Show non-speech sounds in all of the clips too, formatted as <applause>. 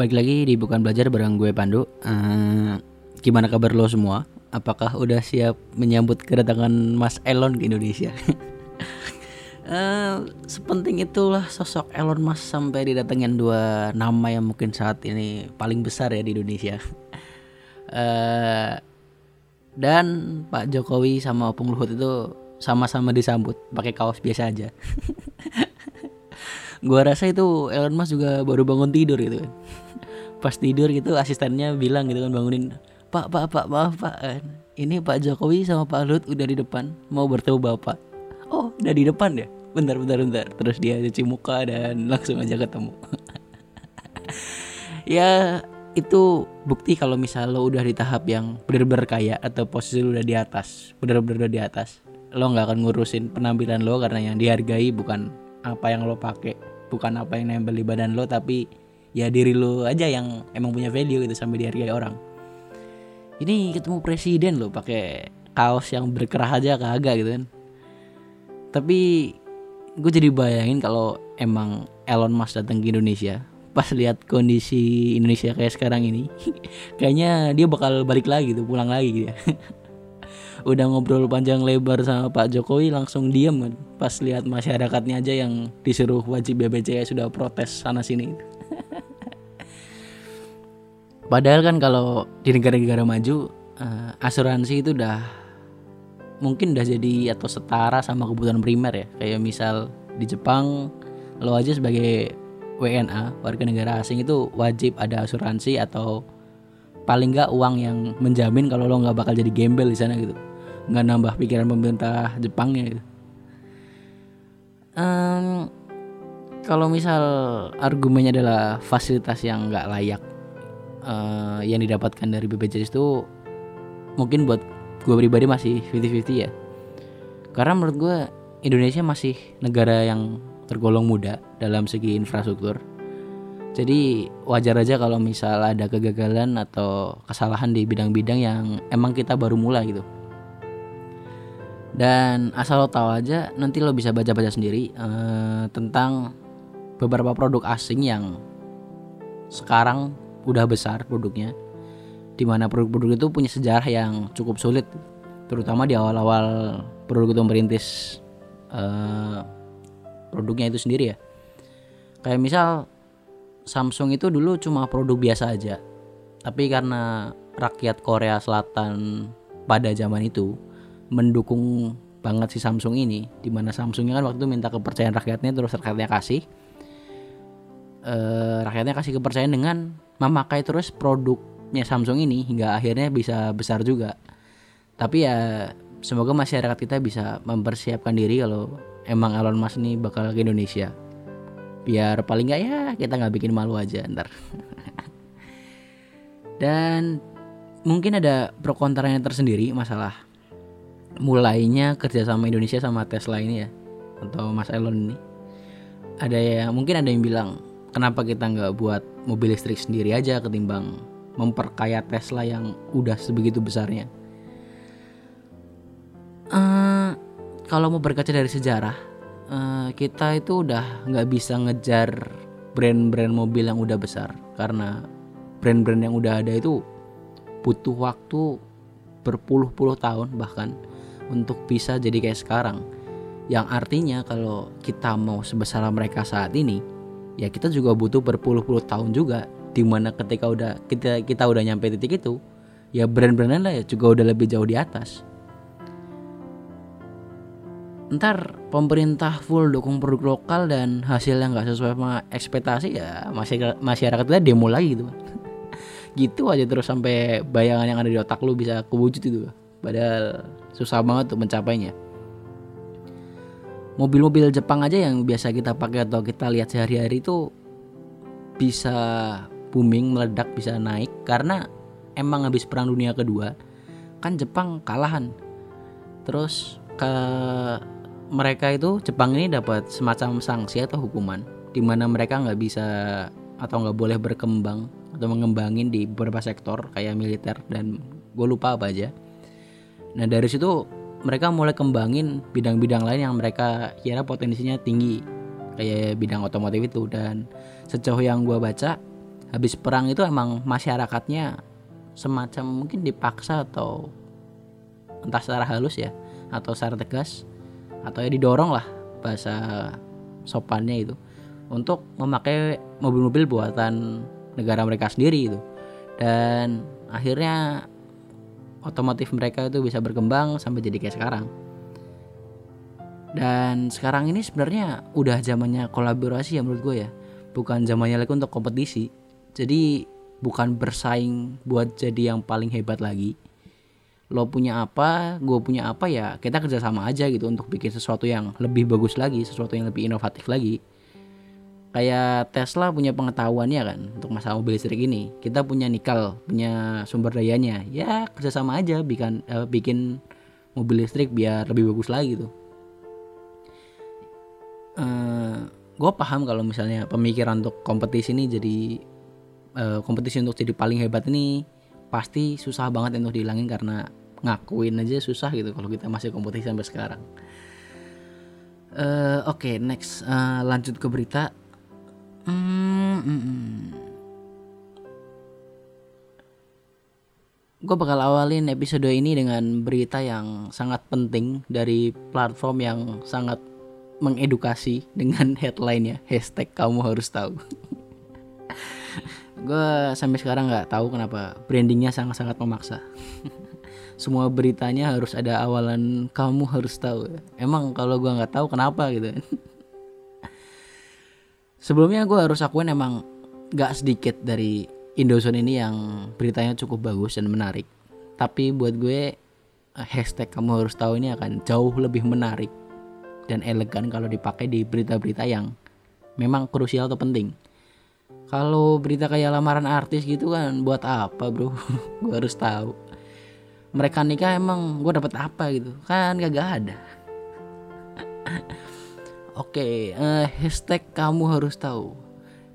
Balik lagi di Bukan Belajar bareng gue Pandu Eh, Gimana kabar lo semua? Apakah udah siap menyambut kedatangan Mas Elon ke Indonesia? <laughs> Eh, sepenting itulah sosok Elon Musk sampai didatengin dua nama yang mungkin saat ini paling besar ya di Indonesia. <laughs> Eh, dan Pak Jokowi sama Opung Luhut itu sama-sama disambut pakai kaos biasa aja. <laughs> Gua rasa itu Elon Musk juga baru bangun tidur gitu kan. Pas tidur gitu asistennya bilang gitu kan bangunin, "Pak, Pak, Pak, maaf Pak. Ini Pak Jokowi sama Pak Luhut udah di depan mau bertemu Bapak." Oh, udah di depan ya? Bentar, bentar, bentar. Terus dia cuci muka dan <laughs> langsung aja ketemu. <laughs> ya itu bukti kalau misal lo udah di tahap yang bener-bener kaya atau posisi lo udah di atas, bener-bener udah di atas. Lo nggak akan ngurusin penampilan lo karena yang dihargai bukan apa yang lo pakai, bukan apa yang nempel di badan lo, tapi ya diri lo aja yang emang punya value gitu sampai dihargai orang. Ini ketemu presiden lo pakai kaos yang berkerah aja kagak gitu kan. Tapi gue jadi bayangin kalau emang Elon Musk datang ke Indonesia pas lihat kondisi Indonesia kayak sekarang ini <laughs> kayaknya dia bakal balik lagi tuh pulang lagi gitu ya <laughs> udah ngobrol panjang lebar sama Pak Jokowi langsung diem kan pas lihat masyarakatnya aja yang disuruh wajib BPJS sudah protes sana sini padahal kan kalau di negara-negara maju eh, asuransi itu udah mungkin udah jadi atau setara sama kebutuhan primer ya. Kayak misal di Jepang lo aja sebagai WNA warga negara asing itu wajib ada asuransi atau paling nggak uang yang menjamin kalau lo nggak bakal jadi gembel di sana gitu. Nggak nambah pikiran pemerintah Jepangnya gitu. Em, kalau misal argumennya adalah fasilitas yang nggak layak eh, yang didapatkan dari BPJS itu mungkin buat gue pribadi masih 50-50 ya. Karena menurut gue Indonesia masih negara yang tergolong muda dalam segi infrastruktur. Jadi wajar aja kalau misal ada kegagalan atau kesalahan di bidang-bidang yang emang kita baru mulai gitu. Dan asal lo tahu aja nanti lo bisa baca-baca sendiri eh, tentang beberapa produk asing yang sekarang udah besar produknya di mana produk-produk itu punya sejarah yang cukup sulit terutama di awal-awal produk itu merintis eh, produknya itu sendiri ya. Kayak misal Samsung itu dulu cuma produk biasa aja tapi karena rakyat Korea Selatan pada zaman itu mendukung banget si Samsung ini di mana Samsungnya kan waktu itu minta kepercayaan rakyatnya terus rakyatnya kasih eh, rakyatnya kasih kepercayaan dengan memakai terus produknya Samsung ini hingga akhirnya bisa besar juga. Tapi ya semoga masyarakat kita bisa mempersiapkan diri kalau emang Elon Musk ini bakal ke Indonesia. Biar paling nggak ya kita nggak bikin malu aja ntar. <laughs> Dan mungkin ada pro kontranya tersendiri masalah mulainya kerjasama Indonesia sama Tesla ini ya atau Mas Elon ini. Ada yang mungkin ada yang bilang kenapa kita nggak buat mobil listrik sendiri aja ketimbang memperkaya Tesla yang udah sebegitu besarnya. Eh, kalau mau berkaca dari sejarah, eh, kita itu udah nggak bisa ngejar brand-brand mobil yang udah besar karena brand-brand yang udah ada itu butuh waktu berpuluh-puluh tahun bahkan untuk bisa jadi kayak sekarang. Yang artinya kalau kita mau sebesar mereka saat ini, ya kita juga butuh berpuluh-puluh tahun juga di mana ketika udah kita kita udah nyampe titik itu ya brand-brand lah ya juga udah lebih jauh di atas. Ntar pemerintah full dukung produk lokal dan hasilnya nggak sesuai sama ekspektasi ya masyarakat masyarakat kita demo lagi gitu <laughs> gitu aja terus sampai bayangan yang ada di otak lu bisa kewujud itu padahal susah banget tuh mencapainya mobil-mobil Jepang aja yang biasa kita pakai atau kita lihat sehari-hari itu bisa booming meledak bisa naik. Karena emang habis perang dunia kedua kan Jepang kalahan. Terus ke mereka itu Jepang ini dapat semacam sanksi atau hukuman di mana mereka nggak bisa atau nggak boleh berkembang atau mengembangin di beberapa sektor kayak militer dan gue lupa apa aja. Nah dari situ mereka mulai kembangin bidang-bidang lain yang mereka kira potensinya tinggi. Kayak bidang otomotif itu. Dan sejauh yang gue baca habis perang itu emang masyarakatnya semacam mungkin dipaksa atau entah secara halus ya atau secara tegas atau ya didorong lah bahasa sopannya itu untuk memakai mobil-mobil buatan negara mereka sendiri itu dan akhirnya otomotif mereka itu bisa berkembang sampai jadi kayak sekarang. Dan sekarang ini sebenarnya udah zamannya kolaborasi ya menurut gue ya. Bukan zamannya lagi untuk kompetisi. Jadi bukan bersaing buat jadi yang paling hebat lagi. Lo punya apa gue punya apa ya kita kerjasama aja gitu untuk bikin sesuatu yang lebih bagus lagi sesuatu yang lebih inovatif lagi kayak Tesla punya pengetahuannya kan untuk masalah mobil listrik ini kita punya nikel punya sumber dayanya ya kerjasama aja bikin uh, bikin mobil listrik biar lebih bagus lagi tuh uh, eh, gue paham kalau misalnya pemikiran untuk kompetisi ini jadi uh, kompetisi untuk jadi paling hebat ini pasti susah banget untuk dihilangin karena ngakuin aja susah gitu kalau kita masih kompetisi sampai sekarang. Uh, Oke, okay, next uh, lanjut ke berita. Hmm, hmm, hmm. Gue bakal awalin episode ini dengan berita yang sangat penting dari platform yang sangat mengedukasi dengan <laughs> headline ya hashtag kamu harus tahu. <laughs> gue sampai sekarang nggak tahu kenapa brandingnya sangat-sangat memaksa. <laughs> semua beritanya harus ada awalan kamu harus tahu emang kalau gue nggak tahu kenapa gitu sebelumnya gue harus akuin emang gak sedikit dari Indozone ini yang beritanya cukup bagus dan menarik. Tapi buat gue hashtag kamu harus tahu ini akan jauh lebih menarik dan elegan kalau dipakai di berita-berita yang memang krusial atau penting. Kalau berita kayak lamaran artis gitu kan buat apa bro? <laughs> Gue harus tahu. Mereka nikah emang gue dapat apa gitu? Kan gak ada <laughs> oke okay, uh, eh, hashtag kamu harus tahu.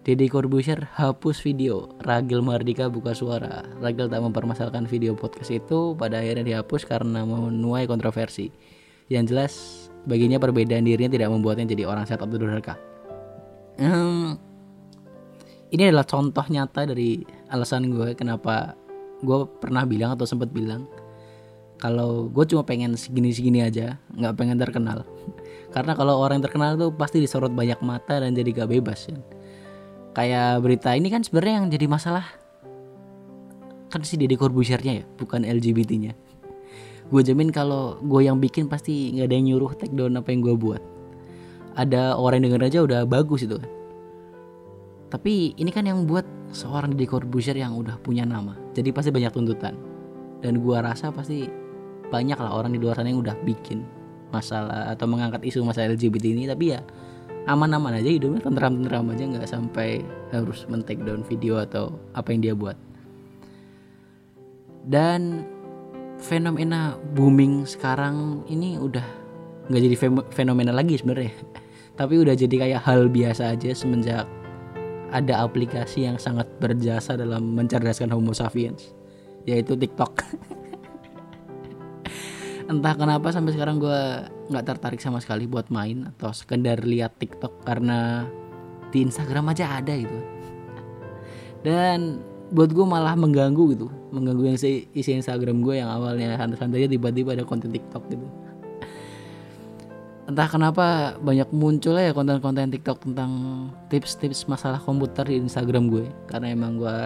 Deddy Corbuzier hapus video. Ragil Mardika buka suara. Ragil tak mempermasalahkan video podcast itu pada akhirnya dihapus karena menuai kontroversi. Yang jelas baginya perbedaan dirinya tidak membuatnya jadi orang sehat atau durhaka. Hmm, ini adalah contoh nyata dari alasan gue kenapa gue pernah bilang atau sempat bilang kalau gue cuma pengen segini-segini aja nggak pengen terkenal karena kalau orang terkenal tuh pasti disorot banyak mata dan jadi gak bebas ya. kayak berita ini kan sebenarnya yang jadi masalah. Kan si Deddy Corbusiernya ya bukan LGBT-nya gue jamin kalau gue yang bikin pasti nggak ada yang nyuruh take down apa yang gue buat. Ada orang yang denger aja udah bagus itu tapi ini kan yang buat seorang Deddy Corbuzier yang udah punya nama jadi pasti banyak tuntutan. Dan gue rasa pasti banyak lah orang di luar sana yang udah bikin masalah atau mengangkat isu masalah LGBT ini tapi ya aman-aman aja hidupnya tentram-tentram aja nggak sampai harus men-take down video atau apa yang dia buat. Dan fenomena booming sekarang ini udah nggak jadi fenomena lagi sebenarnya. <laughs> Tapi udah jadi kayak hal biasa aja semenjak ada aplikasi yang sangat berjasa dalam mencerdaskan homo sapiens yaitu TikTok <laughs> entah kenapa sampai sekarang gue nggak tertarik sama sekali buat main atau sekedar lihat TikTok karena di Instagram aja ada gitu. Dan buat gue malah mengganggu gitu mengganggu yang isi, isi Instagram gue yang awalnya santai-santai tiba-tiba ada konten TikTok gitu. Entah kenapa banyak muncul ya konten-konten TikTok tentang tips-tips masalah komputer di Instagram gue karena emang gue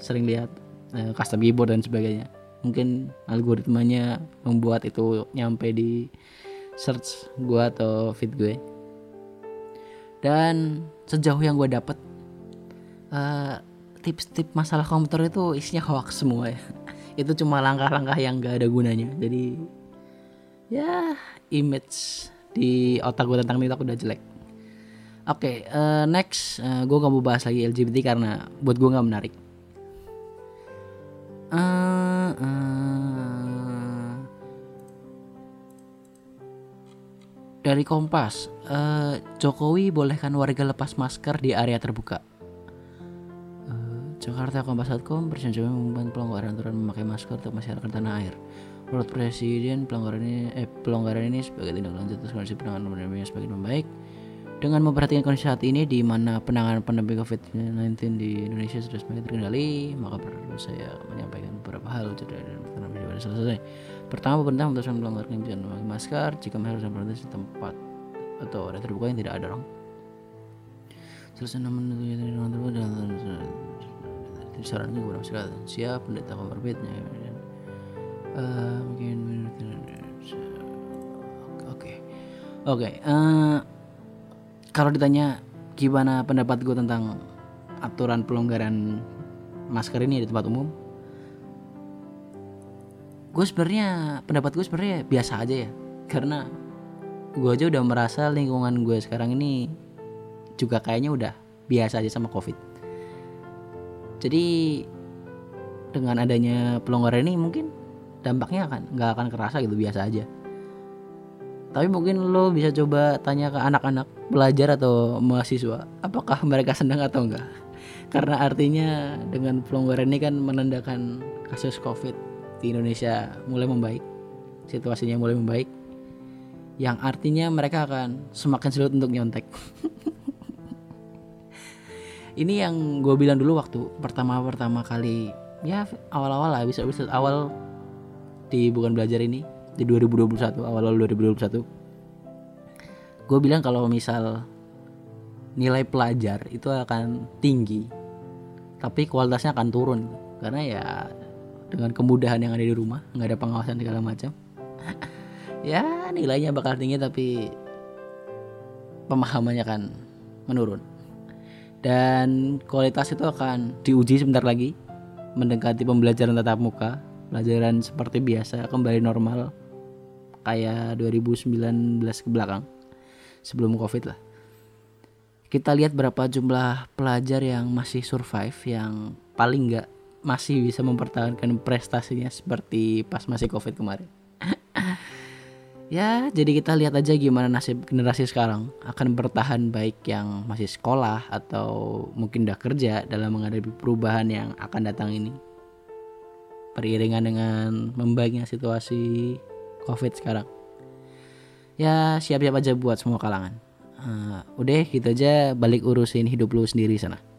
sering lihat eh, custom keyboard dan sebagainya mungkin algoritmanya membuat itu nyampe di search gue atau feed gue. Dan sejauh yang gue dapet uh, tips-tips masalah komputer itu isinya hoax semua ya. <laughs> Itu cuma langkah-langkah yang gak ada gunanya. Jadi ya image di otak gue tentang TikTok udah jelek. Oke okay, uh, eh, next uh, gue gak mau bahas lagi LGBT karena buat gue gak menarik. Uh, dari Kompas uh, Jokowi bolehkan warga lepas masker di area terbuka? Uh, Jakarta Kompas.com presiden mengumumkan pelonggaran aturan memakai masker untuk masyarakat tanah air. Menurut Presiden pelonggaran ini eh pelonggaran ini sebagai tindak lanjut atas kondisi penanganan pandemi yang semakin membaik Dengan memperhatikan kondisi saat ini di mana penanganan pandemi COVID-19 di Indonesia sudah semakin terkendali, maka perlu saya menyampaikan beberapa hal dan pada selesai. Pertama, pemerintah memutuskan melonggarkan kebijakan memakai masker jika harus berada di tempat atau area terbuka yang tidak ada orang. Selesai namun terbuka dan disarankan kepada masyarakat siap pendeta komorbidnya uh, mungkin oke oke eh, kalau ditanya gimana pendapat gue tentang aturan pelonggaran masker ini di tempat umum gue sebenarnya pendapat gue sebenarnya biasa aja ya. Karena gue aja udah merasa lingkungan gue sekarang ini juga kayaknya udah biasa aja sama covid. Jadi dengan adanya pelonggaran ini mungkin dampaknya akan nggak akan kerasa gitu biasa aja tapi mungkin lo bisa coba tanya ke anak-anak pelajar atau mahasiswa apakah mereka senang atau enggak? <laughs> Karena artinya dengan pelonggaran ini kan menandakan kasus covid di Indonesia mulai membaik situasinya mulai membaik yang artinya mereka akan semakin sulit untuk nyontek. <laughs> Ini yang gue bilang dulu waktu pertama-pertama kali ya awal-awal lah bisa bisa awal di bukan belajar ini di 2021 awal-awal 2021 gue bilang kalau misal nilai pelajar itu akan tinggi tapi kualitasnya akan turun. Karena ya dengan kemudahan yang ada di rumah nggak ada pengawasan segala macam <laughs> ya nilainya bakal tinggi tapi pemahamannya akan menurun. Dan kualitas itu akan diuji sebentar lagi mendekati pembelajaran tatap muka pelajaran seperti biasa kembali normal kayak 2019 ke belakang sebelum covid lah. Kita lihat berapa jumlah pelajar yang masih survive yang paling nggak masih bisa mempertahankan prestasinya seperti pas masih covid kemarin. <laughs> Ya jadi kita lihat aja gimana nasib generasi sekarang. Akan bertahan baik yang masih sekolah atau mungkin udah kerja dalam menghadapi perubahan yang akan datang ini. Beriringan dengan membaiknya situasi covid sekarang. Ya siap-siap aja buat semua kalangan. Uh, udah gitu aja. Balik urusin hidup lu sendiri sana